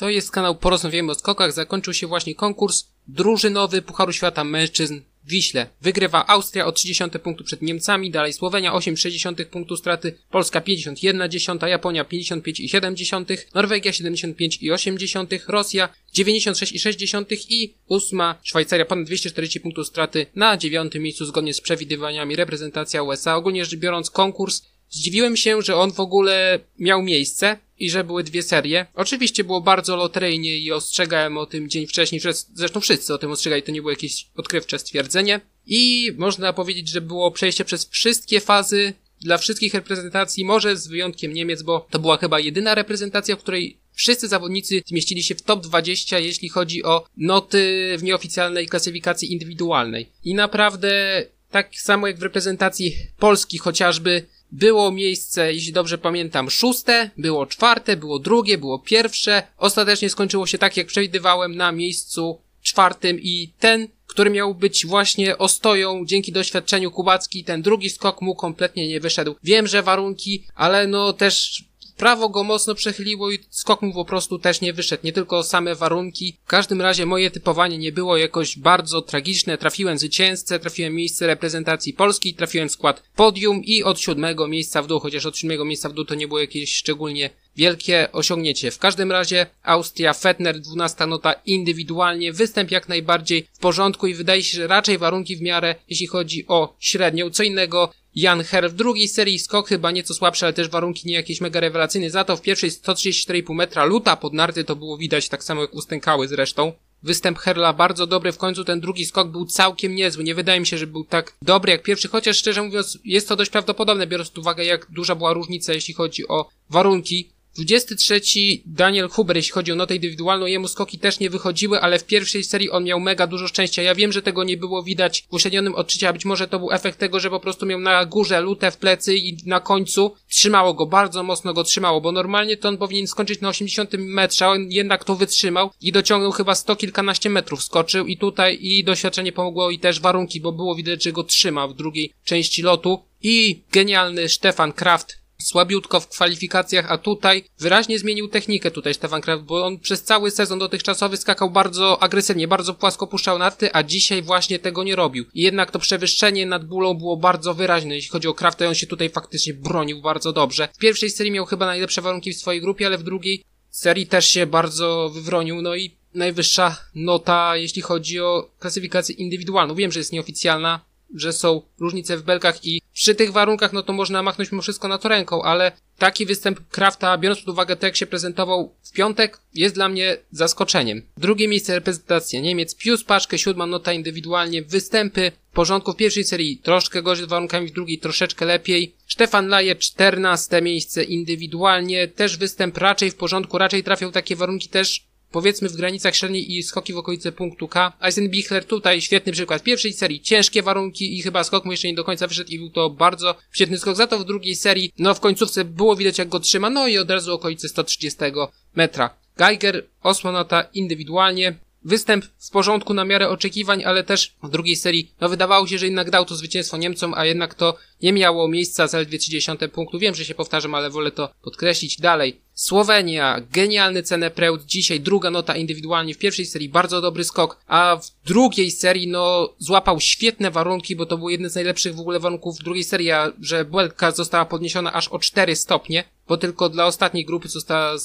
To jest kanał Porozmawiamy o skokach. Zakończył się właśnie konkurs drużynowy Pucharu Świata Mężczyzn w Wiśle. Wygrywa Austria o 30 punktu przed Niemcami, dalej Słowenia 8,6 punktu straty, Polska 51,1, Japonia 55,7, Norwegia 75,8, Rosja 96,6 i ósma Szwajcaria ponad 240 punktów straty na dziewiątym miejscu zgodnie z przewidywaniami reprezentacja USA. Ogólnie rzecz biorąc konkurs Zdziwiłem się, że on w ogóle miał miejsce i że były dwie serie. Oczywiście było bardzo loteryjnie i ostrzegałem o tym dzień wcześniej, zresztą wszyscy o tym ostrzegali, to nie było jakieś odkrywcze stwierdzenie. I można powiedzieć, że było przejście przez wszystkie fazy dla wszystkich reprezentacji, może z wyjątkiem Niemiec, bo to była chyba jedyna reprezentacja, w której wszyscy zawodnicy zmieścili się w top 20, jeśli chodzi o noty w nieoficjalnej klasyfikacji indywidualnej. I naprawdę tak samo jak w reprezentacji Polski chociażby było miejsce, jeśli dobrze pamiętam, szóste, było czwarte, było drugie, było pierwsze. Ostatecznie skończyło się tak, jak przewidywałem, na miejscu czwartym i ten, który miał być właśnie ostoją dzięki doświadczeniu Kubacki, ten drugi skok mu kompletnie nie wyszedł. Wiem, że warunki, ale no też prawo go mocno przechyliło i skok mu po prostu też nie wyszedł. Nie tylko same warunki. W każdym razie moje typowanie nie było jakoś bardzo tragiczne. Trafiłem zwycięzcę, trafiłem miejsce reprezentacji Polski, trafiłem skład podium i od siódmego miejsca w dół, chociaż od siódmego miejsca w dół to nie było jakieś szczególnie wielkie osiągnięcie. W każdym razie Austria, Fettner, 12 nota indywidualnie, występ jak najbardziej w porządku i wydaje się, że raczej warunki w miarę, jeśli chodzi o średnią. Co innego Jan Her w drugiej serii skok chyba nieco słabszy, ale też warunki nie jakieś mega rewelacyjne. Za to w pierwszej 134,5 metra luta pod narty to było widać tak samo jak ustękały zresztą. Występ Herla bardzo dobry, w końcu ten drugi skok był całkiem niezły. Nie wydaje mi się, że był tak dobry jak pierwszy, chociaż szczerze mówiąc jest to dość prawdopodobne, biorąc pod uwagę jak duża była różnica, jeśli chodzi o warunki. 23 Daniel Huber, jeśli chodzi o notę indywidualną, jemu skoki też nie wychodziły, ale w pierwszej serii on miał mega dużo szczęścia. Ja wiem, że tego nie było widać w uśrednionym odczycie, a być może to był efekt tego, że po prostu miał na górze lutę w plecy i na końcu trzymało go, bardzo mocno go trzymało, bo normalnie to on powinien skończyć na 80 metrze, a on jednak to wytrzymał i dociągnął chyba sto kilkanaście metrów, skoczył i tutaj i doświadczenie pomogło i też warunki, bo było widać, że go trzyma w drugiej części lotu. I genialny Stefan Kraft słabiutko w kwalifikacjach, a tutaj wyraźnie zmienił technikę tutaj Stefan Kraft, bo on przez cały sezon dotychczasowy skakał bardzo agresywnie, bardzo płasko puszczał narty, a dzisiaj właśnie tego nie robił. I jednak to przewyższenie nad bólą było bardzo wyraźne, jeśli chodzi o Krafta, on się tutaj faktycznie bronił bardzo dobrze. W pierwszej serii miał chyba najlepsze warunki w swojej grupie, ale w drugiej serii też się bardzo wywronił, no i najwyższa nota, jeśli chodzi o klasyfikację indywidualną. Wiem, że jest nieoficjalna, że są różnice w belkach i przy tych warunkach, no to można machnąć mimo wszystko na to ręką, ale taki występ Krafta, biorąc pod uwagę to, jak się prezentował w piątek, jest dla mnie zaskoczeniem. Drugie miejsce reprezentacja Niemiec, Pius Paszkę, siódma nota indywidualnie, występy w porządku w pierwszej serii troszkę gorzej z warunkami, w drugiej troszeczkę lepiej. Stefan Laje, czternaste miejsce indywidualnie, też występ raczej w porządku, raczej trafiał takie warunki też powiedzmy w granicach średniej i skoki w okolicy punktu K. Eisenbichler tutaj świetny przykład pierwszej serii, ciężkie warunki i chyba skok mu jeszcze nie do końca wyszedł i był to bardzo świetny skok. Za to w drugiej serii, no w końcówce było widać jak go trzyma, no i od razu okolicy 130 metra. Geiger, osłonota indywidualnie, Występ w porządku na miarę oczekiwań, ale też w drugiej serii, no wydawało się, że jednak dał to zwycięstwo Niemcom, a jednak to nie miało miejsca zaledwie 30 punktu. Wiem, że się powtarzam, ale wolę to podkreślić dalej. Słowenia, genialny cenę Preud, dzisiaj druga nota indywidualnie w pierwszej serii, bardzo dobry skok, a w drugiej serii, no, złapał świetne warunki, bo to był jeden z najlepszych w ogóle warunków w drugiej serii, a że błędka została podniesiona aż o 4 stopnie, bo tylko dla ostatniej grupy została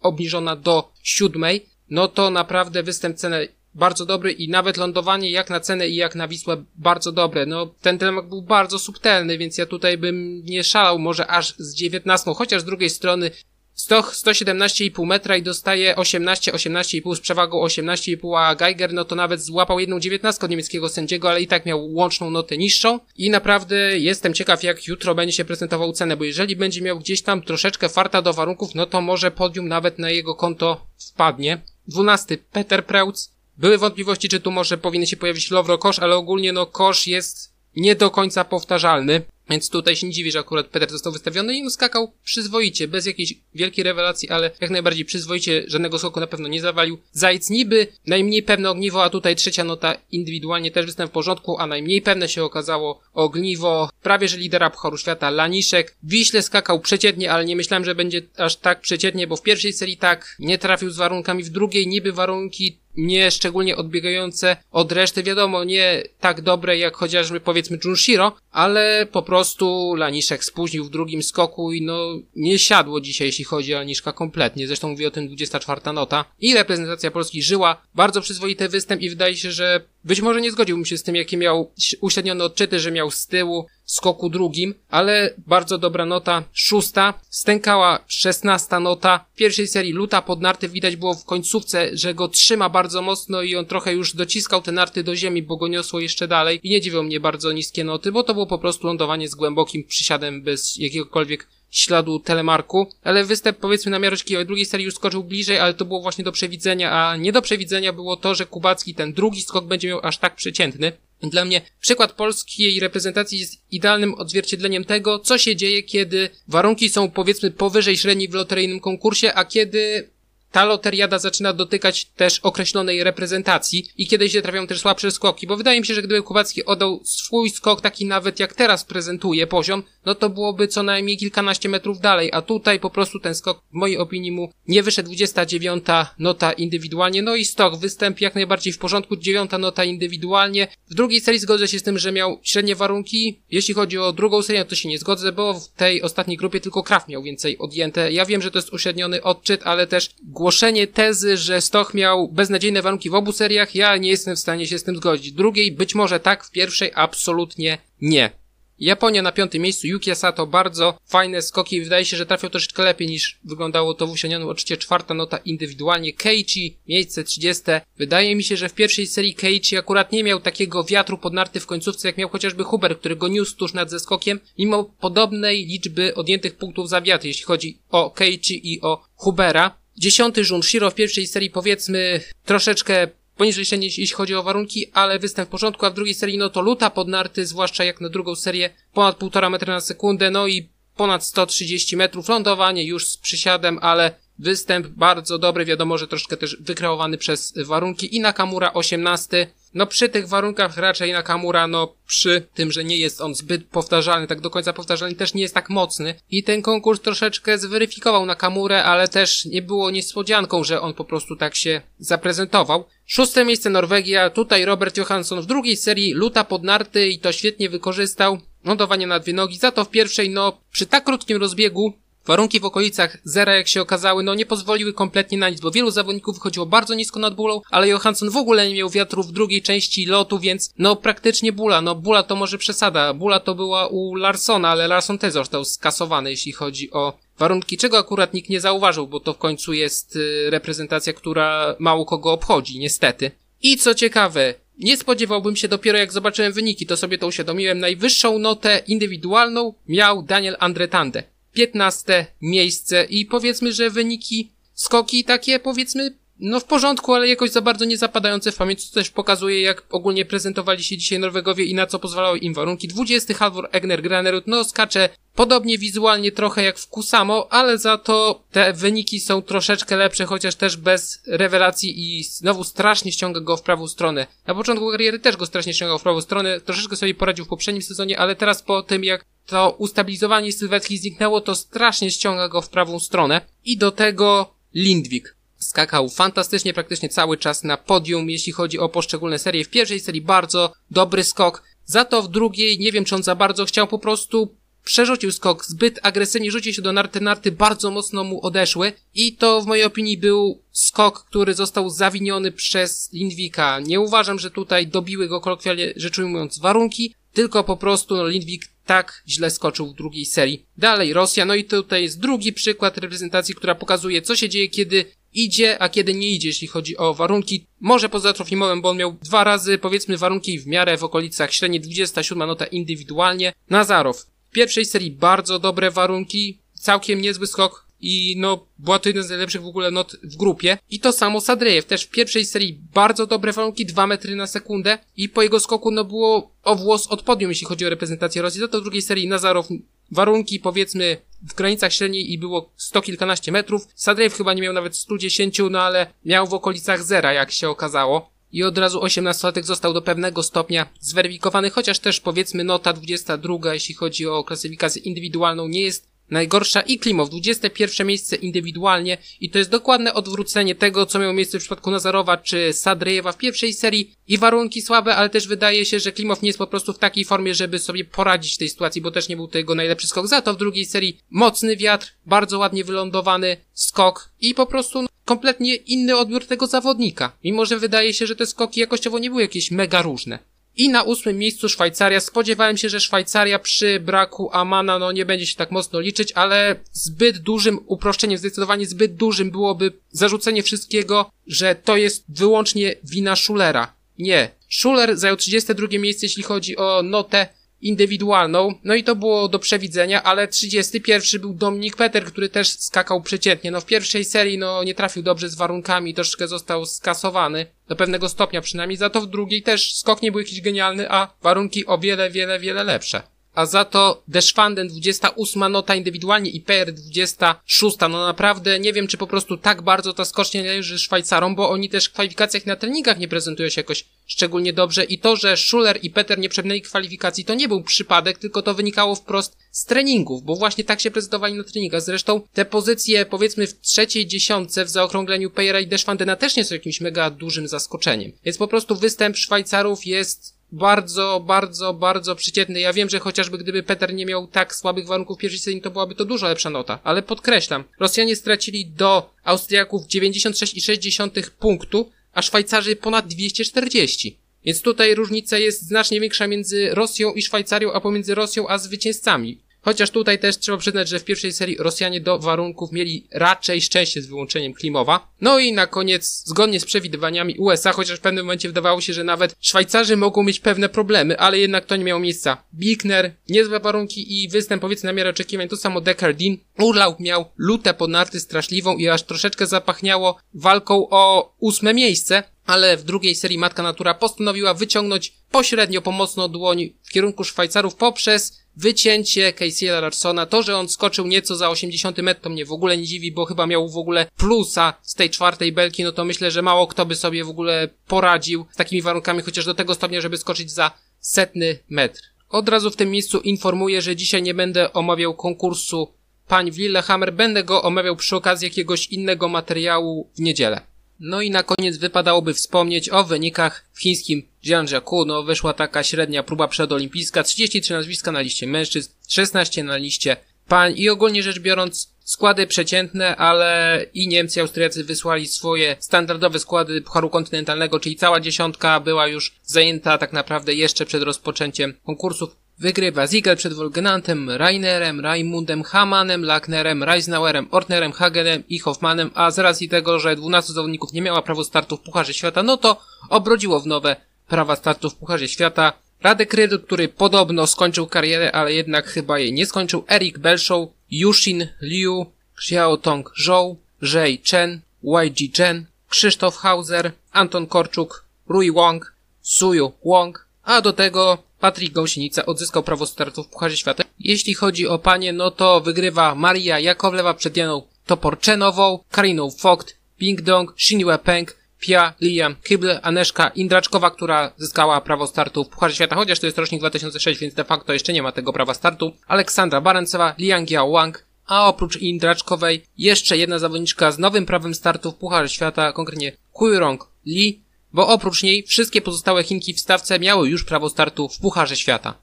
obniżona do siódmej, no to naprawdę występ cenę bardzo dobry i nawet lądowanie jak na cenę i jak na Wisłę bardzo dobre. No ten telemak był bardzo subtelny, więc ja tutaj bym nie szalał może aż z 19, chociaż z drugiej strony 100, 117,5 metra i dostaje 18, 18,5 z przewagą 18,5, a Geiger no to nawet złapał jedną dziewiętnastkę niemieckiego sędziego, ale i tak miał łączną notę niższą i naprawdę jestem ciekaw jak jutro będzie się prezentował cenę, bo jeżeli będzie miał gdzieś tam troszeczkę farta do warunków, no to może podium nawet na jego konto wpadnie. 12. Peter Preutz. Były wątpliwości, czy tu może powinien się pojawić Lowro Kosz, ale ogólnie no Kosz jest nie do końca powtarzalny. Więc tutaj się nie dziwię, że akurat Peter został wystawiony i on skakał przyzwoicie, bez jakiejś wielkiej rewelacji, ale jak najbardziej przyzwoicie, żadnego skoku na pewno nie zawalił. Zajec niby najmniej pewne ogniwo, a tutaj trzecia nota indywidualnie też występ w porządku, a najmniej pewne się okazało ogniwo prawie że lidera Pucharu Świata Laniszek. Wiśle skakał przeciętnie, ale nie myślałem, że będzie aż tak przeciętnie, bo w pierwszej serii tak nie trafił z warunkami, w drugiej niby warunki nie szczególnie odbiegające od reszty, wiadomo, nie tak dobre jak chociażby powiedzmy Junshiro, ale po prostu Laniszek spóźnił w drugim skoku i no nie siadło dzisiaj, jeśli chodzi o Laniszka kompletnie. Zresztą mówi o tym 24 nota. I reprezentacja Polski żyła. Bardzo przyzwoity występ i wydaje się, że być może nie zgodziłbym się z tym, jakie miał uśrednione odczyty, że miał z tyłu skoku drugim, ale bardzo dobra nota, szósta, stękała szesnasta nota, w pierwszej serii. Luta pod narty widać było w końcówce, że go trzyma bardzo mocno i on trochę już dociskał te narty do ziemi, bo go niosło jeszcze dalej. I nie dziwią mnie bardzo niskie noty, bo to było po prostu lądowanie z głębokim przysiadem bez jakiegokolwiek śladu telemarku, ale występ powiedzmy na miareczki o drugiej serii już skoczył bliżej, ale to było właśnie do przewidzenia, a nie do przewidzenia było to, że Kubacki ten drugi skok będzie miał aż tak przeciętny. Dla mnie przykład polskiej reprezentacji jest idealnym odzwierciedleniem tego, co się dzieje, kiedy warunki są powiedzmy powyżej średniej w loteryjnym konkursie, a kiedy ta loteriada zaczyna dotykać też określonej reprezentacji i kiedy się trafią też słabsze skoki, bo wydaje mi się, że gdyby Kubacki oddał swój skok taki nawet jak teraz prezentuje poziom, no to byłoby co najmniej kilkanaście metrów dalej, a tutaj po prostu ten skok w mojej opinii mu nie wyszedł 29 nota indywidualnie, no i stok, występ jak najbardziej w porządku, 9 nota indywidualnie. W drugiej serii zgodzę się z tym, że miał średnie warunki, jeśli chodzi o drugą serię, to się nie zgodzę, bo w tej ostatniej grupie tylko Kraft miał więcej odjęte. Ja wiem, że to jest uśredniony odczyt, ale też głoszenie tezy, że Stoch miał beznadziejne warunki w obu seriach, ja nie jestem w stanie się z tym zgodzić. Drugiej być może tak, w pierwszej absolutnie nie. Japonia na piątym miejscu, Yuki Sato, bardzo fajne skoki, wydaje się, że trafiał troszeczkę lepiej niż wyglądało to w usiadnionym oczywiście czwarta nota indywidualnie, Keiichi, miejsce 30, wydaje mi się, że w pierwszej serii Keiichi akurat nie miał takiego wiatru pod narty w końcówce, jak miał chociażby Huber, który go niósł tuż nad zeskokiem, mimo podobnej liczby odjętych punktów za wiatr, jeśli chodzi o Keiichi i o Hubera. Dziesiąty Junshiro w pierwszej serii powiedzmy troszeczkę poniżej średniej, jeśli chodzi o warunki, ale występ w porządku, a w drugiej serii no to luta pod narty, zwłaszcza jak na drugą serię, ponad 1,5 metra na sekundę, no i ponad 130 metrów, lądowanie już z przysiadem, ale występ bardzo dobry, wiadomo, że troszkę też wykreowany przez warunki i Nakamura 18. No przy tych warunkach raczej Nakamura, no przy tym, że nie jest on zbyt powtarzalny, tak do końca powtarzalny, też nie jest tak mocny i ten konkurs troszeczkę zweryfikował Nakamurę, ale też nie było niespodzianką, że on po prostu tak się zaprezentował. Szóste miejsce Norwegia, tutaj Robert Johansson w drugiej serii luta pod narty i to świetnie wykorzystał. Lądowanie na dwie nogi, za to w pierwszej, no przy tak krótkim rozbiegu Warunki w okolicach zera, jak się okazały, no nie pozwoliły kompletnie na nic, bo wielu zawodników wychodziło bardzo nisko nad bólą, ale Johansson w ogóle nie miał wiatru w drugiej części lotu, więc no praktycznie bula. No bula to może przesada. Bula to była u Larsona, ale Larson też został skasowany, jeśli chodzi o warunki, czego akurat nikt nie zauważył, bo to w końcu jest y, reprezentacja, która mało kogo obchodzi, niestety. I co ciekawe, nie spodziewałbym się dopiero jak zobaczyłem wyniki, to sobie to uświadomiłem. Najwyższą notę indywidualną miał Daniel Andretande. 15 miejsce i powiedzmy, że wyniki skoki takie powiedzmy no w porządku, ale jakoś za bardzo nie zapadające w pamięć, co też pokazuje, jak ogólnie prezentowali się dzisiaj Norwegowie i na co pozwalały im warunki. 20 Halvor Egner Granerud, no skacze podobnie wizualnie trochę jak w Kusamo, ale za to te wyniki są troszeczkę lepsze, chociaż też bez rewelacji i znowu strasznie ściąga go w prawą stronę. Na początku kariery też go strasznie ściągał w prawą stronę, troszeczkę sobie poradził w poprzednim sezonie, ale teraz po tym jak to ustabilizowanie sylwetki zniknęło, to strasznie ściąga go w prawą stronę. I do tego Lindwik. Skakał fantastycznie praktycznie cały czas na podium, jeśli chodzi o poszczególne serie. W pierwszej serii bardzo dobry skok, za to w drugiej nie wiem czy on za bardzo chciał po prostu przerzucił skok zbyt agresywnie, rzucił się do narty, narty bardzo mocno mu odeszły i to w mojej opinii był skok, który został zawiniony przez Lindwika. Nie uważam, że tutaj dobiły go kolokwialnie rzecz ujmując warunki, tylko po prostu no, Lindwik tak źle skoczył w drugiej serii. Dalej Rosja, no i tutaj jest drugi przykład reprezentacji, która pokazuje, co się dzieje, kiedy idzie, a kiedy nie idzie, jeśli chodzi o warunki. Może poza Trofimowem, bo on miał dwa razy, powiedzmy, warunki w miarę w okolicach średniej 27 nota indywidualnie. Nazarow. W pierwszej serii bardzo dobre warunki, całkiem niezły skok. I no była to jeden z najlepszych w ogóle not w grupie. I to samo Sadrejew, też w pierwszej serii bardzo dobre warunki, 2 metry na sekundę i po jego skoku no było o włos od podium, jeśli chodzi o reprezentację Rosji. Za to w drugiej serii Nazarow warunki powiedzmy w granicach średniej i było sto kilkanaście metrów. Sadrejew chyba nie miał nawet 110, no ale miał w okolicach zera, jak się okazało. I od razu 18-latek został do pewnego stopnia zweryfikowany, chociaż też powiedzmy nota 22, jeśli chodzi o klasyfikację indywidualną, nie jest Najgorsza i Klimow, 21 miejsce indywidualnie i to jest dokładne odwrócenie tego, co miało miejsce w przypadku Nazarowa czy Sadrejewa w pierwszej serii i warunki słabe, ale też wydaje się, że Klimow nie jest po prostu w takiej formie, żeby sobie poradzić w tej sytuacji, bo też nie był to jego najlepszy skok. Za to w drugiej serii mocny wiatr, bardzo ładnie wylądowany skok i po prostu kompletnie inny odbiór tego zawodnika. Mimo, że wydaje się, że te skoki jakościowo nie były jakieś mega różne. I na ósmym miejscu Szwajcaria. Spodziewałem się, że Szwajcaria przy braku Amana no nie będzie się tak mocno liczyć, ale zbyt dużym uproszczeniem, zdecydowanie zbyt dużym byłoby zarzucenie wszystkiego, że to jest wyłącznie wina Schulera. Nie. Schuler zajął 32 miejsce, jeśli chodzi o notę indywidualną, no i to było do przewidzenia, ale 31 był Dominik Peter, który też skakał przeciętnie. No w pierwszej serii no nie trafił dobrze z warunkami, troszkę został skasowany, do pewnego stopnia przynajmniej, za to w drugiej też skok nie był jakiś genialny, a warunki o wiele, wiele, wiele lepsze a za to Deschwanden 28 nota indywidualnie i PR 26. No naprawdę nie wiem, czy po prostu tak bardzo ta skocznia należy Szwajcarom, bo oni też w kwalifikacjach na treningach nie prezentują się jakoś szczególnie dobrze i to, że Schuller i Peter nie przebnęli kwalifikacji, to nie był przypadek, tylko to wynikało wprost z treningów, bo właśnie tak się prezentowali na treningach. Zresztą te pozycje, powiedzmy w trzeciej dziesiątce w zaokrągleniu Pejera i Deschwandena też nie są jakimś mega dużym zaskoczeniem. Więc po prostu występ Szwajcarów jest bardzo, bardzo, bardzo przeciętny. Ja wiem, że chociażby gdyby Peter nie miał tak słabych warunków pierwszej serii, to byłaby to dużo lepsza nota. Ale podkreślam, Rosjanie stracili do Austriaków 96,6 punktu, a Szwajcarzy ponad 240. Więc tutaj różnica jest znacznie większa między Rosją i Szwajcarią, a pomiędzy Rosją a zwycięzcami. Chociaż tutaj też trzeba przyznać, że w pierwszej serii Rosjanie do warunków mieli raczej szczęście z wyłączeniem Klimowa. No i na koniec, zgodnie z przewidywaniami USA, chociaż w pewnym momencie wydawało się, że nawet Szwajcarzy mogą mieć pewne problemy, ale jednak to nie miało miejsca. Bickner, niezłe warunki i występ powiedzmy na miarę oczekiwań, to samo Deckardin. Urlaub miał lutę pod narty straszliwą i aż troszeczkę zapachniało walką o ósme miejsce, ale w drugiej serii Matka Natura postanowiła wyciągnąć pośrednio pomocną dłoń w kierunku Szwajcarów poprzez wycięcie Casey'a Larsona, to, że on skoczył nieco za 80 metr, to mnie w ogóle nie dziwi, bo chyba miał w ogóle plusa z tej czwartej belki, no to myślę, że mało kto by sobie w ogóle poradził z takimi warunkami, chociaż do tego stopnia, żeby skoczyć za setny metr. Od razu w tym miejscu informuję, że dzisiaj nie będę omawiał konkursu pań w Lillehammer, będę go omawiał przy okazji jakiegoś innego materiału w niedzielę. No i na koniec wypadałoby wspomnieć o wynikach w chińskim Jiangjaku. No wyszła taka średnia próba przedolimpijska, 33 nazwiska na liście mężczyzn, 16 na liście pań i ogólnie rzecz biorąc składy przeciętne, ale i Niemcy, Austriacy wysłali swoje standardowe składy Pucharu Kontynentalnego, czyli cała dziesiątka była już zajęta tak naprawdę jeszcze przed rozpoczęciem konkursów. Wygrywa Ziegel przed Wolgenantem, Rainerem, Raimundem, Hamanem, Lacknerem, Reisnauerem, Ortnerem, Hagenem i Hoffmanem, a z racji tego, że 12 zawodników nie miała prawo startu w Pucharze Świata, no to obrodziło w nowe prawa startu w Pucharze Świata. Radek Rydl, który podobno skończył karierę, ale jednak chyba jej nie skończył, Eric Belshow, Yushin Liu, Xiaotong Zhou, Zhei Chen, YG Chen, Krzysztof Hauser, Anton Korczuk, Rui Wong, Suyu Wong, a do tego Patryk Gąsienica odzyskał prawo startu w Pucharze Świata. Jeśli chodzi o panie, no to wygrywa Maria Jakowlewa przed Janą Toporczenową, Kariną Vogt, Ping Dong, Shinue Peng, Pia, Liam, Kibble, Aneszka Indraczkowa, która zyskała prawo startu w Pucharze Świata, chociaż to jest rocznik 2006, więc de facto jeszcze nie ma tego prawa startu. Aleksandra Barencewa, Liang Yao Wang, a oprócz Indraczkowej jeszcze jedna zawodniczka z nowym prawem startu w Pucharze Świata, konkretnie Kuirong Li, bo oprócz niej wszystkie pozostałe Chinki w stawce miały już prawo startu w Pucharze Świata.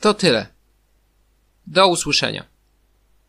To tyle. Do usłyszenia.